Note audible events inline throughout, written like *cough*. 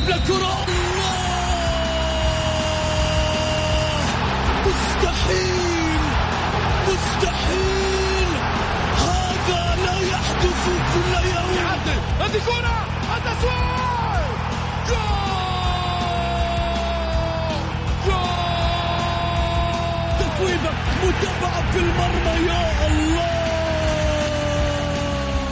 بيلعب للكرة. مستحيل! مستحيل! هذا لا يحدث كل يوم. هذه كرة! التسويق جول! جول! تسويبة متابعة في المرمى يا الله!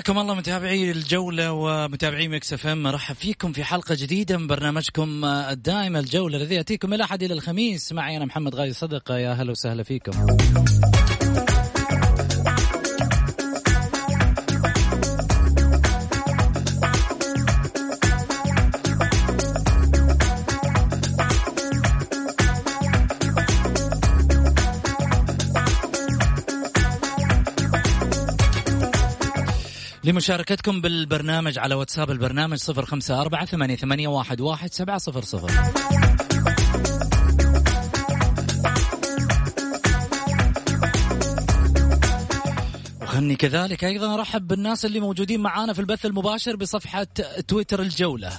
حياكم الله متابعي الجولة ومتابعي مكس اف ام. مرحب فيكم في حلقة جديدة من برنامجكم الدائم الجولة الذي يأتيكم من الأحد إلى الخميس. معي أنا محمد غازي صدقة. يا هلا وسهلا فيكم. لمشاركتكم بالبرنامج على واتساب البرنامج صفر خمسة أربعة ثمانية, ثمانية واحد, واحد سبعة صفر صفر. وخلني كذلك أيضا أرحب بالناس اللي موجودين معانا في البث المباشر بصفحة تويتر الجولة.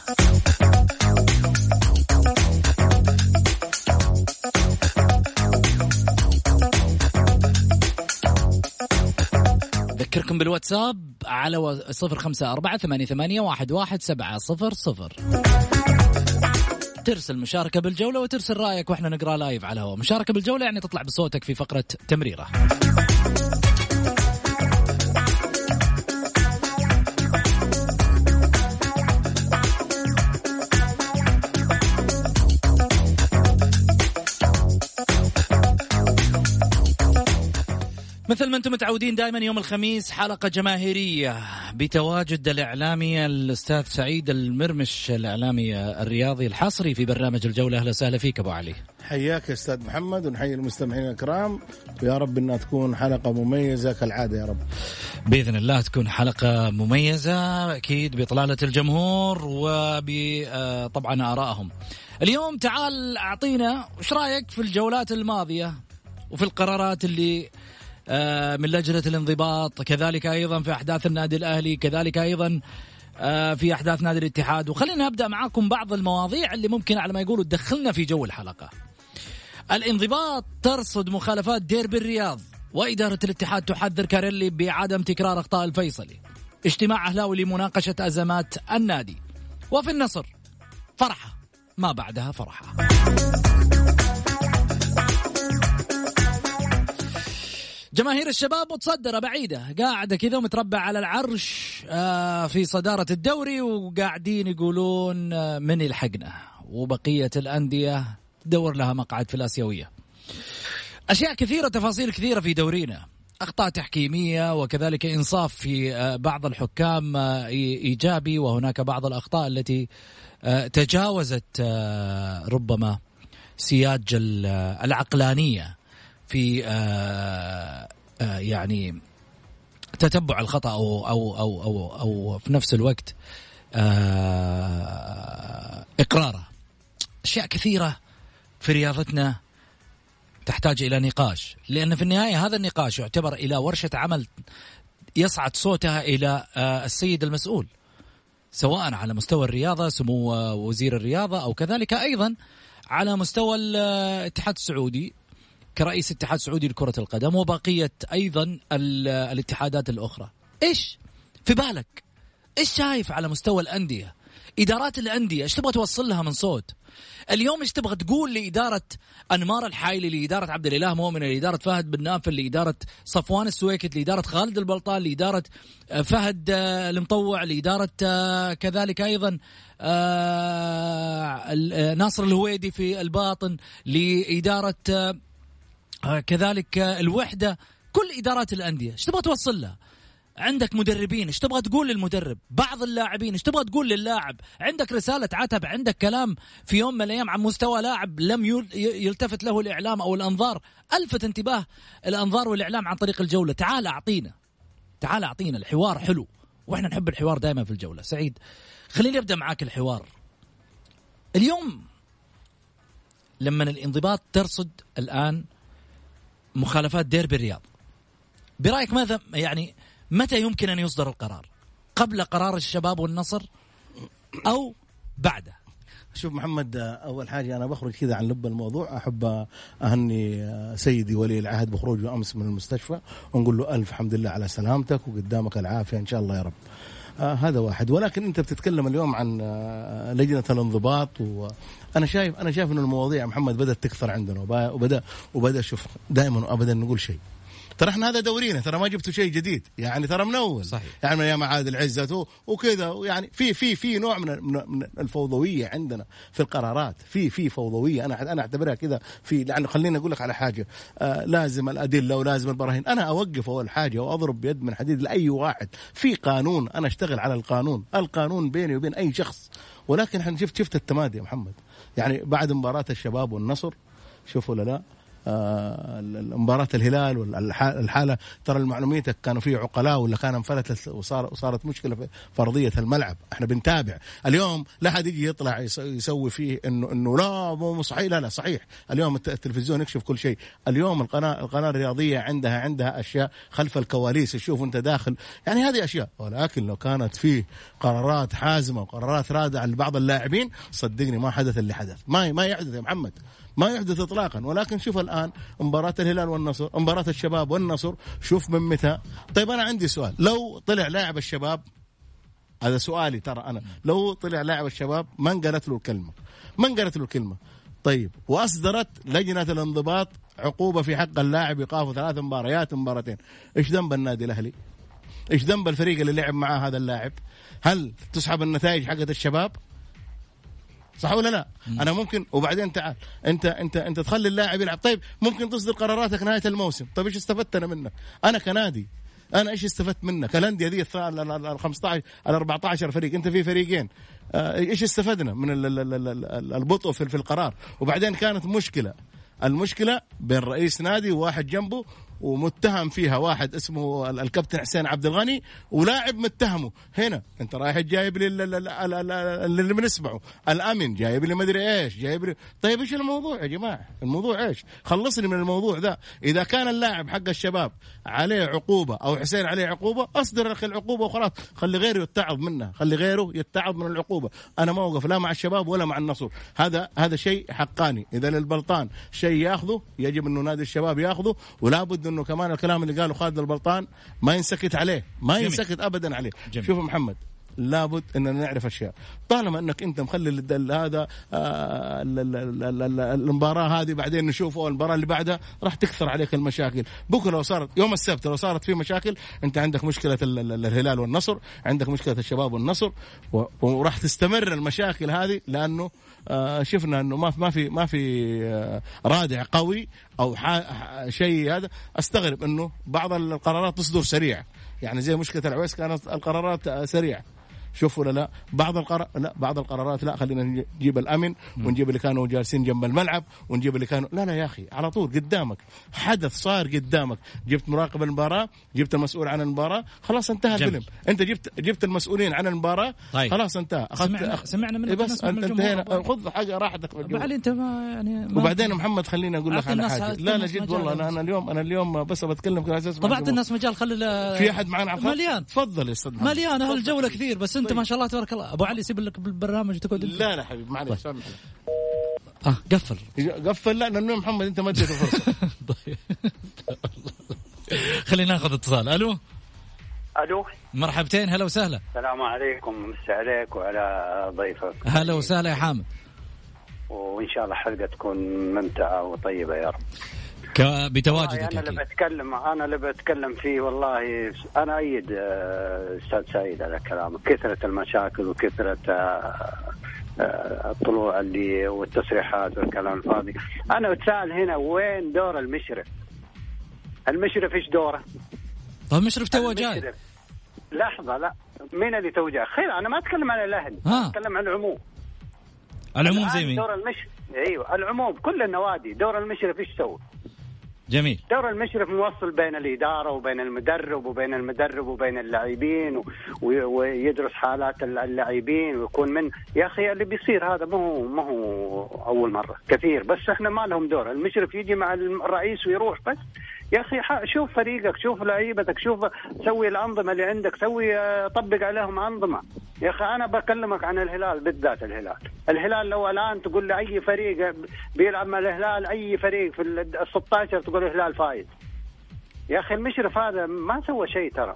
أذكركم بالواتساب على صفر خمسة أربعة ثمانية, ثمانية واحد, واحد سبعة صفر صفر. ترسل مشاركة بالجولة وترسل رأيك وإحنا نقرأ لايف على الهواء مشاركة بالجولة يعني تطلع بصوتك في فقرة تمريرة. مثل ما أنتم متعودين دائما يوم الخميس حلقة جماهيرية بتواجد الاعلامي الأستاذ سعيد المرمش الاعلامي الرياضي الحصري في برنامج الجولة. أهلا وسهلا فيك أبو علي. حياك يا أستاذ محمد ونحيي المستمعين الكرام. ويا رب إنها تكون حلقة مميزة كالعادة يا رب. بإذن الله تكون حلقة مميزة أكيد باطلاله الجمهور وطبعا ارائهم اليوم تعال أعطينا وش رأيك في الجولات الماضية وفي القرارات اللي آه، من لجنة الانضباط كذلك أيضا في أحداث النادي الأهلي كذلك أيضا آه، في أحداث نادي الاتحاد. وخلينا أبدأ معاكم بعض المواضيع اللي ممكن على ما يقولوا تدخلنا في جو الحلقة. الانضباط ترصد مخالفات ديربي الرياض وإدارة الاتحاد تحذر كاريلي بعدم تكرار أخطاء الفيصلي. اجتماع أهلاوي لمناقشة أزمات النادي. وفي النصر فرحة ما بعدها فرحة. جماهير الشباب متصدرة بعيدة. قاعدة كذا ومتربع على العرش آه، في صدارة الدوري وقاعدين يقولون آه، من يلحقنا؟ وبقية الأندية تدور لها مقعد في الآسيوية. أشياء كثيرة تفاصيل كثيرة في دورينا. أخطاء تحكيمية وكذلك إنصاف في آه، بعض الحكام إيجابي وهناك بعض الأخطاء التي تجاوزت ربما سياج العقلانية. في آه، آه، يعني تتبع الخطأ أو أو أو أو, أو في نفس الوقت آه، اقراره أشياء كثيرة في رياضتنا تحتاج إلى نقاش لأن في النهاية هذا النقاش يعتبر إلى ورشة عمل يصعد صوتها إلى السيد المسؤول سواء على مستوى الرياضة سمو وزير الرياضة أو كذلك أيضا على مستوى الاتحاد السعودي. كرئيس اتحاد سعودي لكرة القدم وبقية أيضا الاتحادات الأخرى. إيش في بالك؟ إيش شايف على مستوى الأندية؟ إدارات الأندية إيش تبغى توصل لها من صوت؟ اليوم إيش تبغى تقول لإدارة أنمار الحايلي لإدارة عبد الإله مؤمن لإدارة فهد بن نافل لإدارة صفوان السويكت لإدارة خالد البلطان لإدارة آه، فهد آه، المطوع لإدارة آه، كذلك أيضا ناصر الهويدي في الباطن لإدارة كذلك الوحدة كل إدارات الأندية إيش تبغى توصل لها؟ عندك مدربين إيش تبغى تقول للمدرب؟ بعض اللاعبين إيش تبغى تقول للاعب؟ عندك رسالة عتب عندك كلام في يوم من الأيام عن مستوى لاعب لم يلتفت له الإعلام أو الأنظار. ألفت انتباه الأنظار والإعلام عن طريق الجولة. تعال أعطينا تعال أعطينا الحوار حلو. وإحنا نحب الحوار دائما في الجولة. سعيد خليني أبدأ معاك الحوار. اليوم لما الانضباط ترصد الآن مخالفات ديربي الرياض. برأيك ماذا يعني متى يمكن أن يصدر القرار؟ قبل قرار الشباب والنصر أو بعده؟ شوف محمد أول حاجة أنا بخرج كذا عن لب الموضوع. أحب أهني سيدي ولي العهد بخروجه أمس من المستشفى ونقول له ألف حمد لله على سلامتك وقدامك العافية إن شاء الله يا رب. آه هذا واحد. ولكن أنت بتتكلم اليوم عن آه لجنة الانضباط وأنا شايف أنا شايف إنه المواضيع محمد بدأت تكثر عندنا وبدا وبدأ شوف دائما وابدا نقول شيء. ترى إحنا هذا دورينا ترى ما جبتوا شيء جديد. يعني ترى من اول صحيح. يعني من أيام عادل عزت وكذا يعني في في في نوع من من الفوضوية عندنا في القرارات. في في فوضوية. أنا أنا أعتبرها كذا في لأنه خليني أقول لك على حاجة. آه لازم الأدلة ولازم البراهين. أنا أوقف أول حاجة وأضرب بيد من حديد لأي واحد. في قانون أنا أشتغل على القانون. القانون بيني وبين أي شخص. ولكن إحنا شفت شفت التمادي يا محمد. يعني بعد مباراة الشباب والنصر شوفوا لا مباراة الهلال والحالة ترى المعلوميتك كانوا فيه عقلاء ولا كان انفلتت وصار وصارت مشكلة في فرضية الملعب. إحنا بنتابع. اليوم لا حد يجي يطلع يسوي فيه انه إنه لا مو صحيح. لا لا صحيح. اليوم التلفزيون يكشف كل شيء. اليوم القناة القناة الرياضية عندها عندها أشياء خلف الكواليس. تشوف أنت داخل. يعني هذه أشياء. ولكن لو كانت فيه قرارات حازمة وقرارات رادعة لبعض اللاعبين صدقني ما حدث اللي حدث. ما ما يحدث يا محمد. ما يحدث اطلاقا. ولكن شوف الآن مباراة الهلال والنصر مباراة الشباب والنصر. شوف من متى. طيب أنا عندي سؤال. لو طلع لاعب الشباب هذا سؤالي ترى أنا. لو طلع لاعب الشباب ما انقالت له الكلمة؟ ما انقالت له الكلمة؟ طيب وأصدرت لجنة الانضباط عقوبة في حق اللاعب ايقافه ثلاث مباريات مباراتين. إيش ذنب النادي الأهلي؟ إيش ذنب الفريق اللي لعب معاه هذا اللاعب؟ هل تسحب النتائج حقت الشباب؟ صح ولا لا؟ مم. أنا ممكن وبعدين تعال أنت أنت أنت تخلي اللاعب يلعب طيب ممكن تصدر قراراتك نهاية الموسم طيب إيش استفدت أنا منك؟ أنا كنادي أنا إيش استفدت منك؟ الأندية دي ال 15 ال 14 فريق أنت في فريقين آه، إيش استفدنا من البطء في القرار؟ وبعدين كانت مشكلة المشكلة بين رئيس نادي وواحد جنبه ومتهم فيها واحد اسمه الكابتن حسين عبد الغني ولاعب متهمه. هنا انت رايح جايب لي اللي بنسمعه الامن جايب لي مدري إيش جايب لي طيب إيش الموضوع يا جماعة؟ الموضوع إيش؟ خلصني من الموضوع ذا إذا كان اللاعب حق الشباب عليه عقوبة أو حسين عليه عقوبة أصدر أخي العقوبة وخلاص. خلي غيره يتعظ منها. خلي غيره يتعظ من العقوبة. أنا ما أوقف لا مع الشباب ولا مع النصر. هذا هذا شيء حقاني. إذا للبلطان شيء ياخذه يجب انه نادي الشباب ياخذه ولا بد انه كمان الكلام اللي قاله خالد البلطان ما ينسكت عليه ما. ينسكت ابدا عليه جميل. شوف محمد لابد إننا نعرف أشياء. طالما إنك أنت مخلي هذا آه، المباراة هذه بعدين نشوفه المباراه اللي بعدها راح تكثر عليك المشاكل. بكرة لو صارت يوم السبت لو صارت في مشاكل أنت عندك مشكلة الهلال والنصر عندك مشكلة الشباب والنصر وراح تستمر المشاكل هذه لأنه آه، شفنا إنه ما ما في ما في آه، رادع قوي أو شيء هذا. أستغرب إنه بعض القرارات تصدر سريع. يعني زي مشكلة العويس كانت القرارات سريعة. شوف ولا لا بعض القرار لا بعض القرارات لا خلينا نجيب الأمن ونجيب اللي كانوا جالسين جنب الملعب ونجيب اللي كانوا لا لا يا أخي على طول قدامك حدث صار قدامك جبت مراقب المباراة جبت المسؤول عن المباراة خلاص انتهى الفيلم انت جبت جبت المسؤولين عن المباراة طيب. خلاص انتهى اخذت سمعنا, أخ... سمعنا منك بس أنت انتهينا خذ حاجة راحتك علي انت ما يعني ما وبعدين محمد خليني أقول لك على حاجة. لا لا جد والله أنا, أنا اليوم أنا اليوم بس بتكلم على أساس طبعت الناس مجال خلي في أحد معنا مليان. تفضل يا أستاذ مليان أهل الجولة كثير بس انت ما شاء الله تبارك الله. أبو علي يسيب لك بالبرنامج وتقعد لا لا حبيبي معلش طيب. آه قفل. قفل لا لأنه محمد أنت ما اديته فرصه *laughs* طيب. *laughs* خلينا ناخذ اتصال. ألو؟ ألو؟ مرحبتين هلا وسهلا. السلام عليكم مسا عليك وعلى ضيفك. هلا وسهلا يا حامد. وإن شاء الله حلقة تكون ممتعة وطيبة يا رب. ك- بتواجدك أنا اللي بتكلم أنا اللي بتكلم فيه والله. أنا أيد آه، أستاذ سعيد على كلامك. كثرة المشاكل وكثرة آه، آه، الطلوع اللي والتصريحات والكلام الفاضي. أنا بتسال هنا وين دور المشرف؟ المشرف إيش دوره؟ طيب مشرف تو جاي. المشرف. لحظة لا. مين اللي تو جاي؟ خير أنا ما أتكلم عن الاهلي ها. أتكلم عن العموم. العموم زي مين؟ دور المشرف أيوه العموم كل النوادي. دور المشرف إيش سوى؟ جميل. دور المشرف موصل بين الإدارة وبين المدرب وبين المدرب وبين اللاعبين و- ويدرس حالات الل- اللاعبين ويكون من يا أخي اللي بيصير هذا ما هو ما هو أول مرة كثير بس إحنا ما لهم دور المشرف يجي مع الرئيس ويروح بس يا أخي شوف فريقك شوف لعيبتك شوف سوي الأنظمة اللي عندك سوي آه، طبق عليهم أنظمة. يا أخي أنا بكلمك عن الهلال بالذات الهلال. الهلال لو الآن تقول لي اي فريق بيلعب مع الهلال أي فريق في ال 16 تقول الهلال فايز. يا أخي المشرف هذا ما سوى شيء ترى.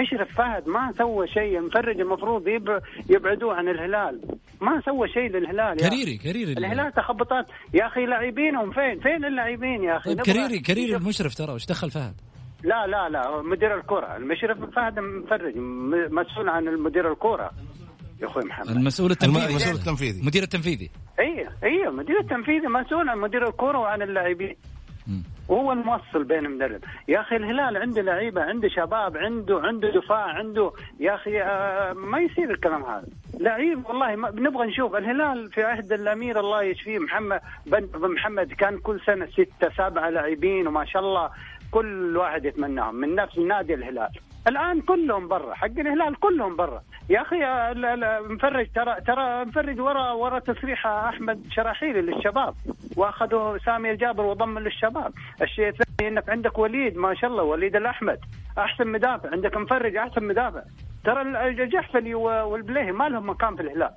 مشرف فهد ما سوى شيء. المشرف المفروض يب... يبعدوه عن الهلال. ما سوى شيء للهلال يا كريري كريري الهلال تخبطات. يا أخي لاعبينهم. فين فين اللاعبين يا أخي؟ طيب كريري كريري المشرف ترى وش دخل فهد؟ لا لا لا مدير الكرة. المشرف فهد مفرج م- مسؤول عن المدير الكرة. يا أخوي محمد. المسؤول الم- التنفيذي. المسؤول التنفيذي. المدير التنفيذي. اي اي مدير التنفيذي مسؤول عن مدير الكرة وعن اللاعبين. وهو الموصل بين المدرب. يا أخي الهلال عنده لعيبة عنده شباب عنده عنده دفاع عنده يا أخي آه ما يصير الكلام هذا. لعيب والله ما بنبغى نشوف. الهلال في عهد الأمير الله يشفيه محمد بن محمد كان كل سنة ستة سبعة لاعبين وما شاء الله كل واحد يتمناهم. من نفس نادي الهلال. الآن كلهم برا حق الهلال كلهم برا. يا أخي آه، لا- لا، مفرج ترى ترى مفرج ورا ورا تصريح أحمد شراحيلي للشباب. وأخذوا سامي الجابر وضم للشباب. الشيء الثاني إنك عندك وليد ما شاء الله وليد الأحمد. أحسن مدافع عندك مفرج أحسن مدافع. ترى الجحفلي والبليهي ما لهم مكان في الهلال.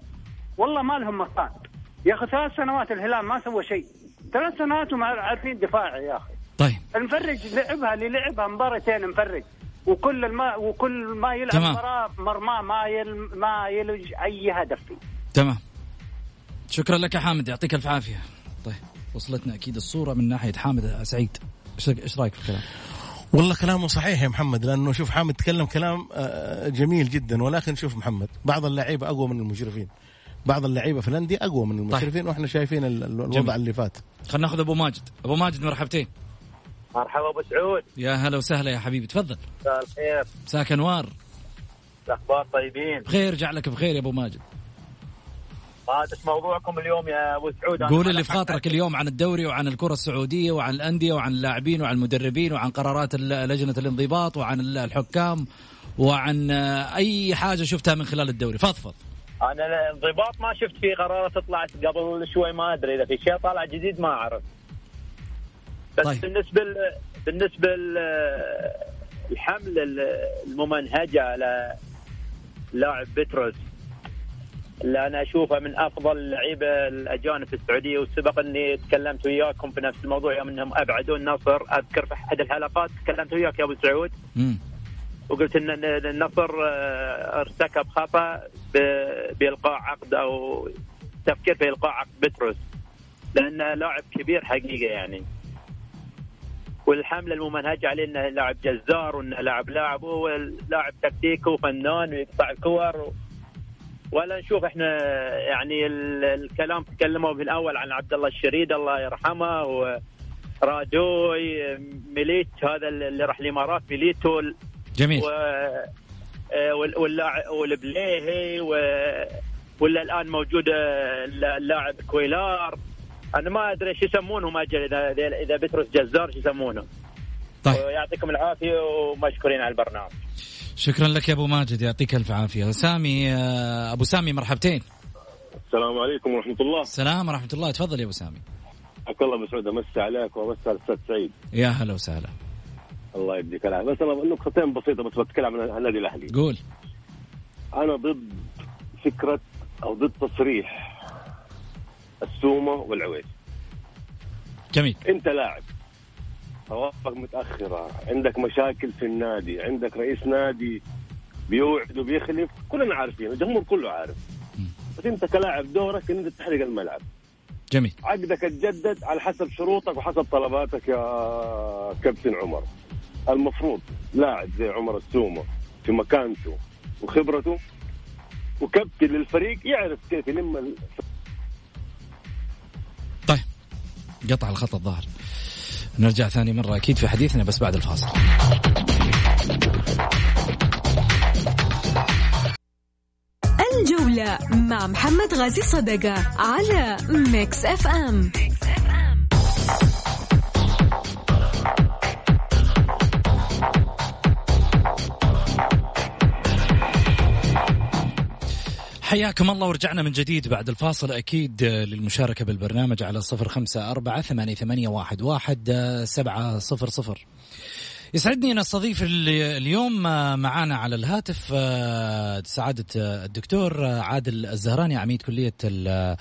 والله ما لهم مكان. يا أخي ثلاث سنوات الهلال ما سوى شيء. ثلاث سنوات وما عارفين دفاعي يا أخي. طيب. المفرج لعبها اللي لعبها مباراتين مفرج وكل الما وكل ما يلعب مرماه ما يل ما يلج أي هدف. فيه تمام. شكرا لك يا حامد يعطيك ألف عافية. طيب وصلتنا أكيد الصورة من ناحية حامد سعيد. إيش رايك في الكلام؟ والله كلامه صحيح يا محمد لأنه شوف حامد تكلم كلام آه، جميل جدا ولكن شوف محمد بعض اللعيبة أقوى من المشرفين. بعض اللعيبة في الأندية أقوى من المشرفين وإحنا شايفين ال- ال- الوضع جميل. اللي فات. خلينا ناخذ أبو ماجد. أبو ماجد مرحبتين. مرحبا أبو سعود. يا هلا وسهلا يا حبيبي تفضل. مساء الخير. مساك انوار الأخبار طيبين. بخير جعلك بخير يا أبو ماجد. ما ادري موضوعكم اليوم يا أبو سعود. قول اللي في خاطرك اليوم عن الدوري وعن الكرة السعودية وعن الأندية وعن اللاعبين وعن المدربين وعن قرارات لجنة الانضباط وعن ال- الحكام وعن آه، أي حاجة شفتها من خلال الدوري. فضفض أنا الانضباط ما شفت فيه قرارات طلعت قبل شوي ما أدري إذا في شيء طالع جديد ما أعرف. بس طيب. بالنسبة ل... بالنسبة ل... الحمله ال- الممنهجة على لاعب بتروس اللي أنا أشوفه من أفضل اللعيبه الأجانب في السعودية وسبق اني تكلمت وياكم في نفس الموضوع يوم إنهم أبعدوا النصر أذكر في أحد الحلقات تكلمت وياك يا أبو سعود. وقلت إن النصر آه، ارتكب خطأ بإلقاء عقد أو تفكير في القاء عقد بتروس لأنه لاعب كبير حقيقة يعني والحملة الممنهجة عليه إنه لاعب جزار وإنه لاعب لاعب هو لاعب تكتيكي وفنان ويقطع الكور و... ولا نشوف إحنا يعني ال- الكلام تكلموا في الأول عن عبد الله الشريد الله يرحمه ورادوي ميليت هذا اللي راح الإمارات ميليتو جميل. و آه، والبليهي و... ولا الآن موجود آه، اللاعب كويلار. أنا ما أدري إيش يسمونهم أجل اذا اذا إذا بتروس جزار شو يسمونه. طيب. يعطيكم العافية ومشكورين على البرنامج. شكرا لك يا أبو ماجد يعطيك ألف عافية. سامي آه، أبو سامي مرحبتين. السلام عليكم ورحمة الله. السلام ورحمة الله. تفضل يا أبو سامي. حياك الله مسعود امسي عليك وامسي على الأستاذ سعيد. يا هلا وسهلا. الله يديك العافية. بس أنا نقطتين بسيطة بس بتكلم عن النادي الأهلي. قول. أنا ضد فكرة أو ضد تصريح السومة والعويس. جميل. انت لاعب. توافق متأخرة. عندك مشاكل في النادي. عندك رئيس نادي بيوعد وبيخلف. كلنا عارفين. الجمهور كله عارف. بس انت كلاعب دورك إن أنت تحرق الملعب. جميل. عقدك اتجدد على حسب شروطك وحسب طلباتك يا كابتن عمر. المفروض لاعب زي عمر السومة في مكانته وخبرته وكابتن للفريق يعرف كيف يلم قطع الخط الظاهر. نرجع ثاني مرة أكيد في حديثنا بس بعد الفاصل. الجولة مع محمد غازي صدقة على ميكس أف أم. حياكم الله ورجعنا من جديد بعد الفاصل. أكيد للمشاركة بالبرنامج على صفر خمسة أربعة ثمانية, واحد, واحد سبعة صفر صفر. يسعدني أن أستضيف ال- اليوم معانا على الهاتف آه، سعادة آه، الدكتور آه، عادل الزهراني عميد كلية ال-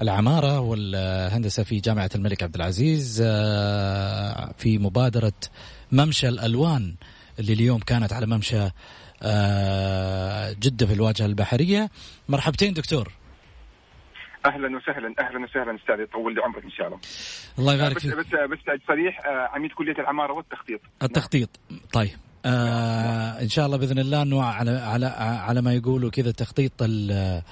العمارة والهندسة في جامعة الملك عبد العزيز في مبادرة ممشى الألوان اللي اليوم كانت على ممشى جدة في الواجهة البحرية. مرحبتين دكتور. أهلا وسهلا أهلا وسهلا أستاذ يطول لي عمرك إن شاء الله. الله يبارك بس فيك. بس بس صريح آه، عميد كلية العمارة والتخطيط. التخطيط. طيب. آه إن شاء الله بإذن الله انه على على على ما يقولوا كذا تخطيط ال- آه،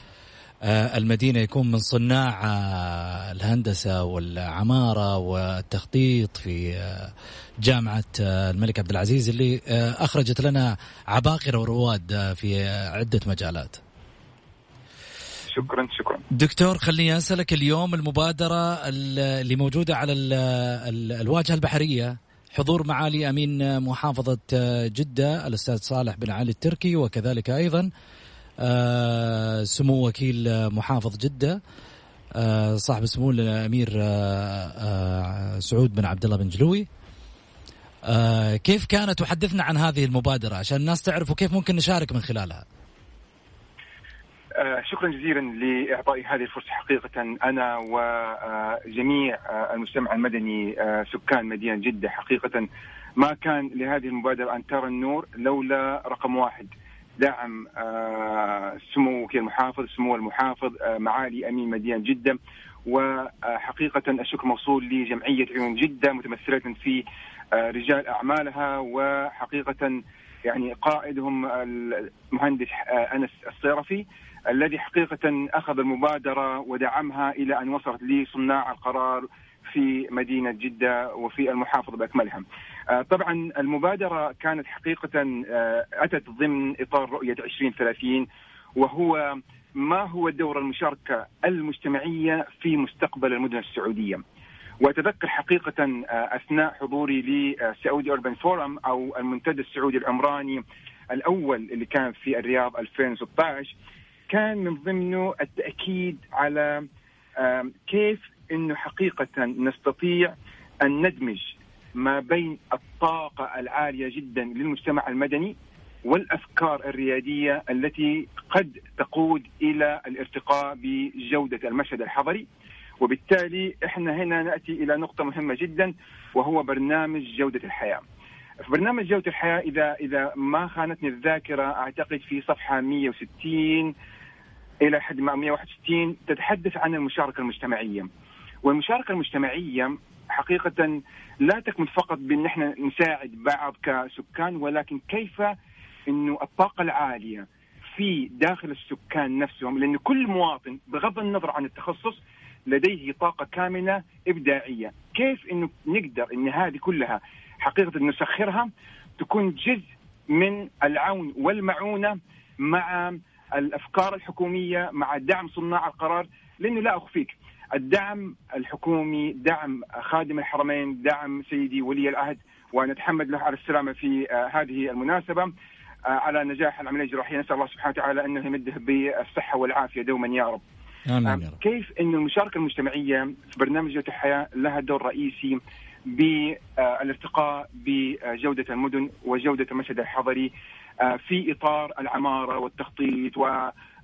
المدينة يكون من صناع آه، الهندسة والعمارة والتخطيط في آه، جامعة آه، الملك عبد العزيز اللي آه، أخرجت لنا عباقرة ورواد آه، في آه، عدة مجالات. شكرا شكرا دكتور خليني أسألك اليوم المبادرة ال- اللي موجودة على ال ال الواجهة البحرية حضور معالي أمين محافظة جدة الأستاذ صالح بن علي التركي وكذلك أيضا آه، سمو وكيل محافظ جدة. آه، صاحب السمو الأمير آه، آه، سعود بن عبد الله بن جلوي. آه، كيف كانت؟ وحدثنا عن هذه المبادرة عشان الناس تعرف وكيف ممكن نشارك من خلالها. آه، شكرا جزيلا لاعطائي هذه الفرصة حقيقه أنا وجميع المجتمع المدني آه، سكان مدينة جدة. حقيقه ما كان لهذه المبادرة أن ترى النور لولا رقم واحد. دعم آه، سمو وكيل المحافظ سمو المحافظ آه، معالي أمين مدينة جدة وحقيقة الشكر موصول لجمعية عيون جدة متمثلة في آه، رجال أعمالها وحقيقة يعني قائدهم المهندس أنس الصيرفي الذي حقيقة أخذ المبادرة ودعمها إلى أن وصلت لصناع القرار في مدينة جدة وفي المحافظة بأكملها. آه، طبعا المبادرة كانت حقيقة آه، أتت ضمن إطار رؤية 2030 وهو ما هو دور المشاركة المجتمعية في مستقبل المدن السعودية. وأتذكر حقيقة آه، أثناء حضوري لسعودي اوربن فورم أو المنتدى السعودي العمراني الأول اللي كان في الرياض 2016 كان من ضمنه التأكيد على كيف إنه حقيقة نستطيع أن ندمج ما بين الطاقة العالية جدا للمجتمع المدني والأفكار الريادية التي قد تقود إلى الارتقاء بجودة المشهد الحضري وبالتالي إحنا هنا نأتي إلى نقطة مهمة جدا وهو برنامج جودة الحياة. في برنامج جودة الحياة إذا إذا ما خانتني الذاكرة أعتقد في صفحة 160 إلى حد ما 161 تتحدث عن المشاركة المجتمعية. والمشاركة المجتمعية حقيقة لا تكمن فقط بأن إحنا نساعد بعض كسكان ولكن كيف إنه الطاقة العالية في داخل السكان نفسهم؟ لأن كل مواطن بغض النظر عن التخصص لديه طاقة كامنة إبداعية، كيف إنه نقدر إن هذه كلها حقيقة نسخرها؟ تكون جزء من العون والمعونة مع الأفكار الحكومية مع دعم صناع القرار. لأنه لا أخفيك الدعم الحكومي دعم خادم الحرمين دعم سيدي ولي العهد ونتحمد له على السلامة في آه، هذه المناسبة آه، على نجاح العملية الجراحية نسأل الله سبحانه وتعالى أنه يمده بالصحة والعافية دوما يا رب. آمين يا آه، رب كيف أن المشاركة المجتمعية في برنامج جودة الحياة لها دور رئيسي بالارتقاء بجودة المدن وجودة المشهد الحضري في إطار العمارة والتخطيط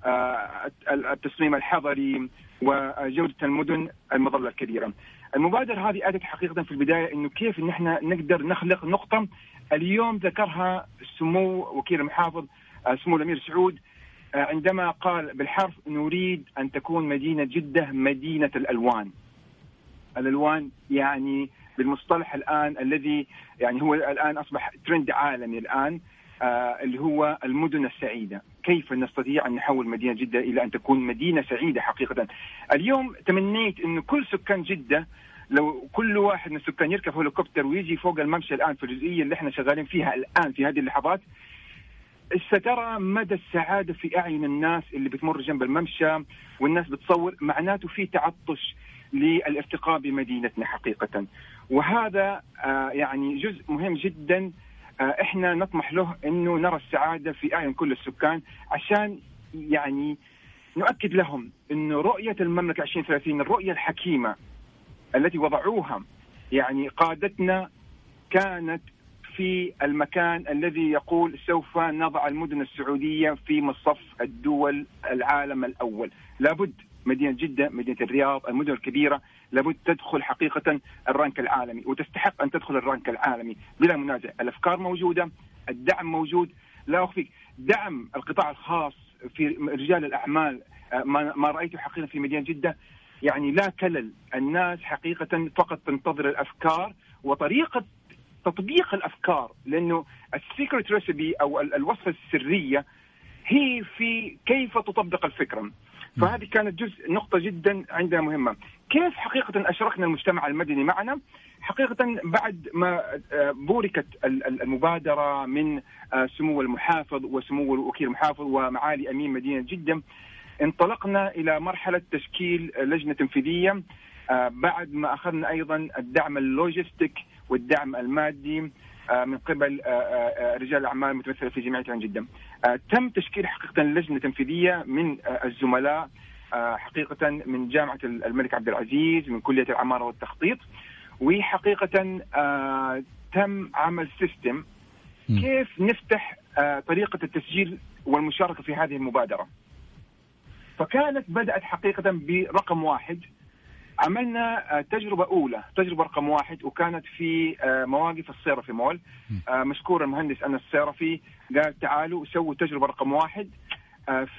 والتصميم الحضري وجودة المدن المظلة الكبيرة. المبادرة هذه أتت حقيقة في البداية إنه كيف إن إحنا نقدر نخلق نقطة. اليوم ذكرها سمو وكيل المحافظ آه، سمو الأمير سعود آه، عندما قال بالحرف نريد أن تكون مدينة جدة مدينة الألوان. الألوان يعني بالمصطلح الآن الذي يعني هو الآن أصبح ترند عالمي الآن. آه اللي هو المدن السعيدة، كيف نستطيع أن نحول مدينة جدة إلى أن تكون مدينة سعيدة حقيقة. اليوم تمنيت انه كل سكان جدة لو كل واحد من السكان يركب هليكوبتر ويجي فوق الممشى الآن في الجزئية اللي إحنا شغالين فيها الآن في هذه اللحظات سترى مدى السعادة في أعين الناس اللي بتمر جنب الممشى والناس بتصور معناته في تعطش للارتقاء بمدينتنا حقيقة وهذا آه يعني جزء مهم جدا آه إحنا نطمح له إنه نرى السعادة في أعين كل السكان عشان يعني نؤكد لهم انه رؤية المملكة 2030 الرؤية الحكيمة التي وضعوها يعني قادتنا كانت في المكان الذي يقول سوف نضع المدن السعودية في مصف الدول العالم الأول. لابد مدينة جدة مدينة الرياض المدن الكبيرة لابد تدخل حقيقة الرانك العالمي وتستحق أن تدخل الرانك العالمي بلا منازع. الأفكار موجودة الدعم موجود. لا أخفيك دعم القطاع الخاص في رجال الأعمال آه، ما رأيته حقيقة في مدينة جدة. يعني لا كلل. الناس حقيقة فقط تنتظر الأفكار وطريقة تطبيق الأفكار لأنه ال secret recipe أو الوصفة السرية هي في كيف تطبق الفكرة. فهذه كانت جزء نقطة جدا عندنا مهمة. كيف حقيقة أشركنا المجتمع المدني معنا؟ حقيقة بعد ما آه، بوركت المبادرة من آه، سمو المحافظ وسمو الوكيل المحافظ ومعالي أمين مدينة جدة انطلقنا إلى مرحلة تشكيل لجنة تنفيذية آه، بعد ما أخذنا أيضا الدعم ال logistic والدعم المادي من قبل آه، رجال الأعمال المتمثلة في جامعة عين جدة. تم تشكيل حقيقة لجنة تنفيذية من الزملاء حقيقة من جامعة الملك عبد العزيز من كلية العماره والتخطيط وحقيقة تم عمل سيستم كيف نفتح طريقة التسجيل والمشاركة في هذه المبادرة. فكانت بدأت حقيقة برقم واحد عملنا آه، تجربة أولى تجربة رقم واحد وكانت في آه، مواقف الصيرفي مول. آه، مشكور المهندس أنس الصيرفي قال تعالوا سووا تجربة رقم واحد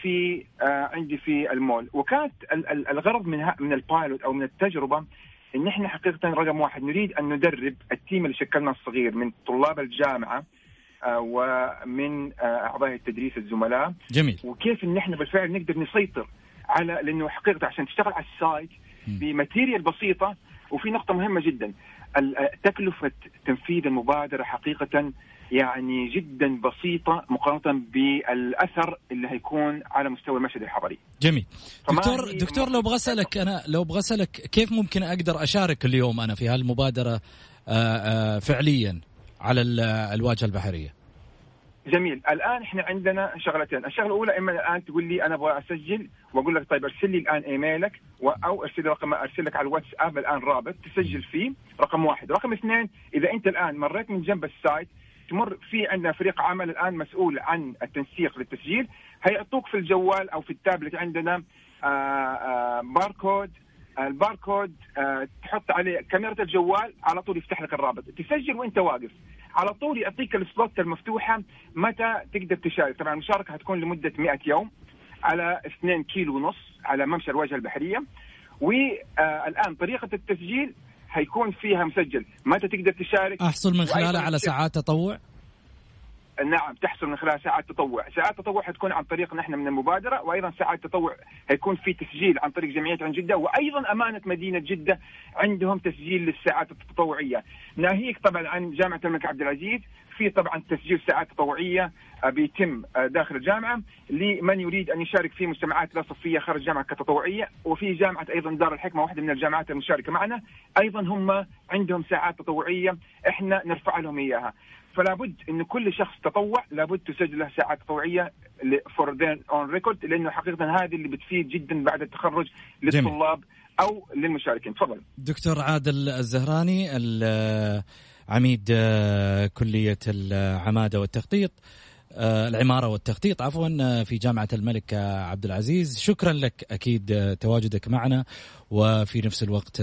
في عندي في المول. وكانت الغرض من من ال pilot أو من التجربة إن إحنا حقيقة رقم واحد نريد أن ندرب ال team اللي شكلنا الصغير من طلاب الجامعة ومن أعضاء التدريس الزملاء. جميل. وكيف إن إحنا بالفعل نقدر نسيطر على لأنه حقيقة عشان تشتغل على ال site ب material بسيطة وفي نقطة مهمة جدا تكلفة تنفيذ المبادرة حقيقة يعني جدا بسيطة مقارنة بالأثر اللي هيكون على مستوى المشهد الحضري. جميل. دكتور دكتور لو أبغى أسألك أنا لو أبغى أسألك كيف ممكن أقدر أشارك اليوم أنا في هالمبادرة فعليا على الواجهة البحرية؟ جميل. الآن إحنا عندنا شغلتين. الشغلة الأولى إما الآن تقول لي أنا أبغى أسجل وأقول لك طيب أرسل لي الآن إيميلك أو أرسل رقم أرسل لك على الواتساب الآن رابط تسجل فيه رقم واحد. رقم اثنين إذا أنت الآن مريت من جنب ال site تمر في عندنا فريق عمل الآن مسؤول عن التنسيق للتسجيل هيعطوك في الجوال أو في التابلت عندنا آآ آآ باركود الباركود تحط عليه كاميرا الجوال على طول يفتح لك الرابط. تسجل وانت واقف. على طول يعطيك السلوت المفتوحة متى تقدر تشارك. طبعا المشاركة هتكون لمدة 100 يوم على 2 كيلو ونص على ممشى الواجهه البحرية. والآن طريقة التسجيل هيكون فيها مسجل. متى تقدر تشارك؟ أحصل من خلالها على ساعات تطوع؟ نعم تحصل من خلال ساعات تطوع، ساعات تطوع حتكون عن طريق نحن من المبادرة وأيضا ساعات تطوع حيكون في تسجيل عن طريق جمعية عن جدة وأيضا أمانة مدينة جدة عندهم تسجيل للساعات التطوعية، ناهيك طبعا عن جامعة الملك عبد العزيز في طبعا تسجيل ساعات تطوعية آه، بيتم آه، داخل الجامعة لمن يريد أن يشارك في مجتمعات لا صفية خارج الجامعة كتطوعية وفي جامعة أيضا دار الحكمة واحدة من الجامعات المشاركة معنا. أيضا هم عندهم ساعات تطوعية إحنا نرفع لهم إياها. فلا بد إن كل شخص تطوع لابد تسجل له ساعات تطوعيه for on record لأنه حقيقة هذه اللي بتفيد جدا بعد التخرج للطلاب جميل. أو للمشاركين. تفضل. دكتور عادل الزهراني عميد آه، كلية العمادة والتخطيط. العمارة والتخطيط. عفوا آه، في جامعة الملك عبد العزيز. شكرا لك أكيد تواجدك معنا. وفي نفس الوقت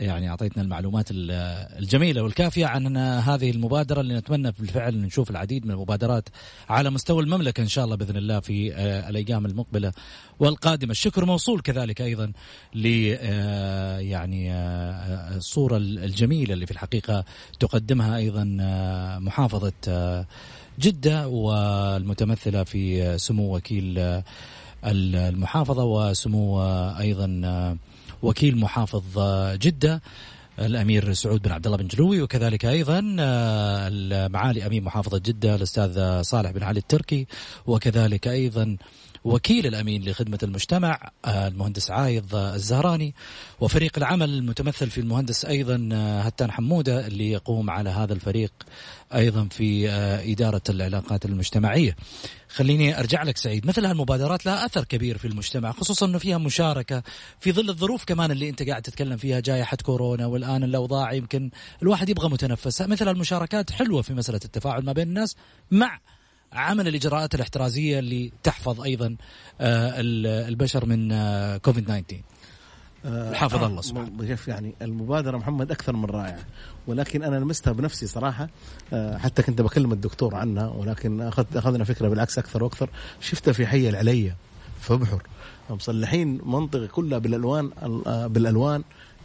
يعني أعطيتنا المعلومات الجميلة والكافية عن هذه المبادرة. اللي نتمنى بالفعل نشوف العديد من المبادرات على مستوى المملكة إن شاء الله بإذن الله في الأيام المقبلة والقادمة. الشكر موصول كذلك أيضا ل يعني الصورة الجميلة اللي في الحقيقة تقدمها أيضا محافظة جدة والمتمثلة في سمو وكيل المحافظة وسمو أيضا وكيل محافظ جدة الأمير سعود بن عبد الله بن جلوي وكذلك أيضا معالي امين محافظة جدة الأستاذ صالح بن علي التركي وكذلك أيضا وكيل الأمين لخدمة المجتمع آه، المهندس عايض الزهراني وفريق العمل المتمثل في المهندس أيضا آه، هتان حمودة اللي يقوم على هذا الفريق أيضا في آه، إدارة العلاقات المجتمعية. خليني أرجع لك سعيد، مثل هالمبادرات لها أثر كبير في المجتمع خصوصا إنه فيها مشاركة في ظل الظروف كمان اللي أنت قاعد تتكلم فيها جائحة كورونا والآن الأوضاع يمكن الواحد يبغى متنفس، مثل المشاركات حلوة في مسألة التفاعل ما بين الناس مع عمل الإجراءات الاحترازية اللي تحفظ أيضا آه، البشر من آه، كوفيد 19 حافظ الله سبحانه. يعني المبادرة محمد أكثر من رائعة ولكن أنا لمستها بنفسي صراحة آه، حتى كنت بكلم الدكتور عنها ولكن أخذ أخذنا فكرة بالعكس أكثر وأكثر. شفتها في حي العلية في بحر مصلحين منطقة كلها بالألوان بالألوان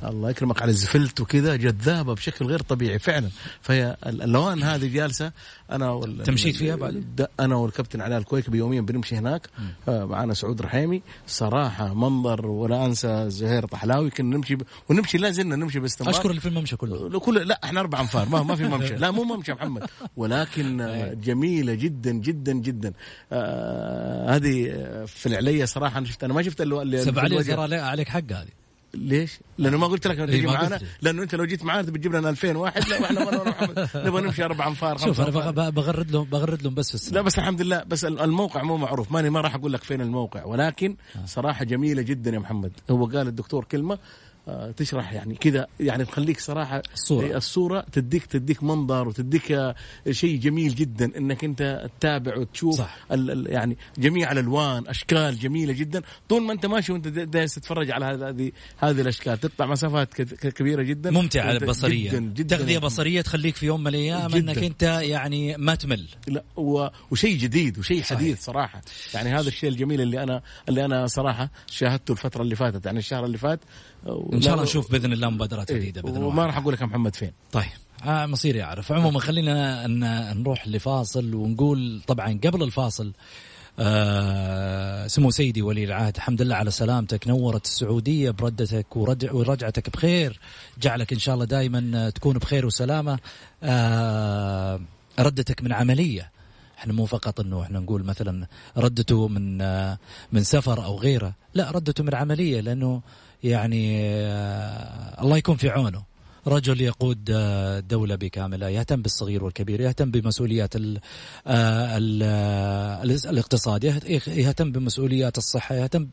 الله يكرمك على الزفلت وكذا جذابه بشكل غير طبيعي فعلا. فهي الالوان هذه جالسة أنا وال... تمشيت فيها بعد؟ أنا والكابتن علاء الكويكبي يوميا بنمشي هناك. آه، معنا سعود رحيمي. صراحة منظر ولا أنسى زهير طحلاوي. كنا نمشي ب... ونمشي لا زلنا نمشي باستمرار. أشكر اللي في الممشى كله. كل لا إحنا أربع أنفار. ما, ما في ممشى. لا مو ممشى محمد. ولكن آه، جميلة جدا جدا جدا. آه هذه في العليه صراحة أنا شفت أنا ما شفت اللي سبع علي عليك حق هذه. ليش؟ لأنه ما قلت لك انك تجي معنا لأنه أنت لو جيت معنا بتجيب لنا 2000 واحد لا إحنا *laughs* نبغى نمشي أربع أنفار شوف أنا بغرد لهم بغرد لهم بس في السنة. لا بس الحمد لله بس الموقع مو معروف ماني ما راح أقول لك فين الموقع ولكن آه. صراحة جميلة جدا يا محمد هو قال الدكتور كلمة تشرح يعني كذا يعني تخليك صراحة الصورة. الصورة تديك تديك منظر وتديك آه، شيء جميل جدا إنك أنت تتابع وتشوف صح. يعني جميع الألوان أشكال جميلة جدا. طول ما أنت ماشي وأنت جالس تتفرج على هذه هذه الأشكال تقطع مسافات كبيرة جدا. ممتعة بصريه جدا جدا تغذية بصرية تخليك في يوم من الأيام إنك أنت يعني ما تمل. لا وشيء جديد وشيء حديث صراحة. يعني هذا الشيء الجميل اللي أنا اللي أنا صراحة شاهدته الفترة اللي فاتت. يعني الشهر اللي فات إن شاء الله نشوف بإذن الله مبادرات إيه، جديدة بإذن الله. وما راح أقول لك محمد فين. طيب آه مصيري اعرف عموما خلينا نروح لفاصل ونقول طبعا قبل الفاصل آه سمو سيدي ولي العهد الحمد لله على سلامتك نورت السعودية بردتك ورجع ورجعتك بخير. جعلك إن شاء الله دائما تكون بخير وسلامة. آه ردتك من عملية. إحنا مو فقط إنه إحنا نقول مثلا ردته من آه من سفر أو غيره. لا ردته من عملية لأنه يعني آه، الله يكون في عونه. رجل يقود آه، دولة بكاملها يهتم بالصغير والكبير يهتم بمسؤوليات ال آه، ال الاقتصاد يهتم بمسؤوليات الصحة يهتم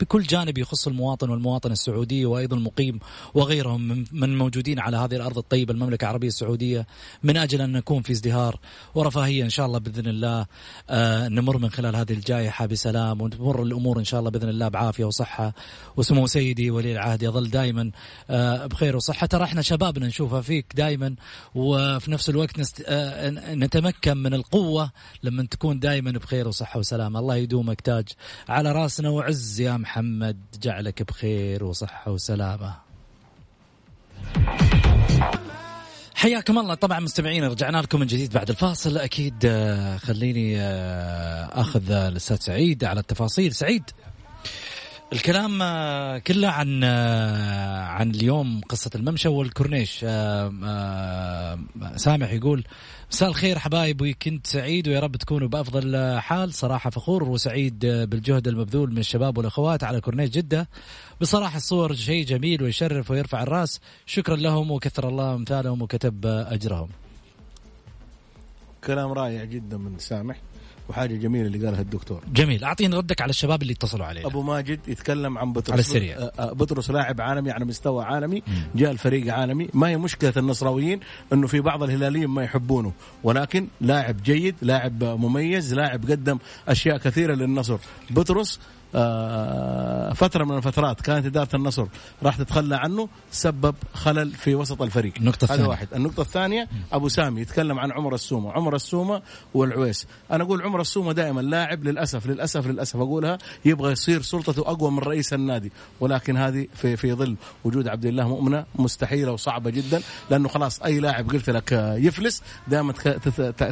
بكل جانب يخص المواطن والمواطن السعودي وأيضا المقيم وغيرهم من موجودين على هذه الأرض الطيبة المملكة العربية السعودية. من أجل أن نكون في ازدهار ورفاهية إن شاء الله بإذن الله. آه نمر من خلال هذه الجائحة بسلام وتمر الأمور إن شاء الله بإذن الله بعافية وصحة. وسمو سيدي ولي العهد يظل دائما آه بخير وصحة. ترى إحنا شبابنا نشوفها فيك دائما وفي نفس الوقت نست... آه نتمكن من القوة لما تكون دائما بخير وصحة وسلامه الله يدومك تاج على راسنا وعز يا محمد. جعلك بخير وصحة وسلامة. حياكم الله. طبعا مستمعين رجعنا لكم من جديد بعد الفاصل. أكيد آه، خليني آه، أخذ الأستاذ سعيد على التفاصيل. سعيد الكلام آه، كله عن عن اليوم قصة الممشى والكورنيش. سامح يقول مساء الخير حبايب ويكند سعيد ويا رب تكونوا بأفضل حال. صراحة فخور وسعيد بالجهد المبذول من الشباب والأخوات على كورنيش جدة. بصراحة الصور شيء جميل ويشرف ويرفع الرأس. شكرا لهم وكثر الله أمثالهم وكتب أجرهم. كلام رائع جدا من سامح. وحاجة جميلة اللي قالها الدكتور. جميل. أعطيني ردك على الشباب اللي اتصلوا علينا. أبو ماجد يتكلم عن بطرس على السريع. آه، آه، بطرس لاعب عالمي على مستوى عالمي جاء الفريق عالمي. ما هي مشكلة النصراويين؟ إنه في بعض الهلاليين ما يحبونه. ولكن لاعب جيد لاعب مميز لاعب قدم أشياء كثيرة للنصر. بطرس آه، فترة من الفترات كانت إدارة النصر راح تتخلى عنه سبب خلل في وسط الفريق. النقطة هذا الثانية. واحد. النقطة الثانية أبو سامي يتكلم عن عمر السومة. عمر السومة والعويس. أنا أقول عمر السومة دائما لاعب للأسف للأسف للأسف أقولها يبغى يصير سلطته أقوى من رئيس النادي. ولكن هذه في في ظل وجود عبد الله مؤمنة مستحيلة وصعبة جدا لأنه خلاص أي لاعب قلت لك يفلس دائما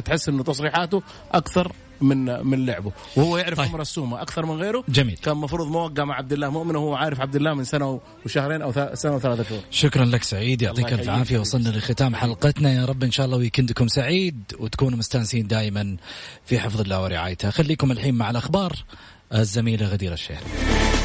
تحس أنه تصريحاته أكثر من من لعبه. وهو يعرف طيب. عمر السومة أكثر من غيره. جميل. كان المفروض موقع مع عبد الله مؤمن وهو عارف عبد الله من سنة وشهرين أو ث- سنة وثلاثة شهور. شكرا لك سعيد يعطيك ألف. عافية. وصلنا لختام حلقتنا. يا رب إن شاء الله ويكندكم سعيد وتكونوا مستانسين دائما في حفظ الله ورعايته. خليكم الحين مع الأخبار. الزميله غدير الشهري.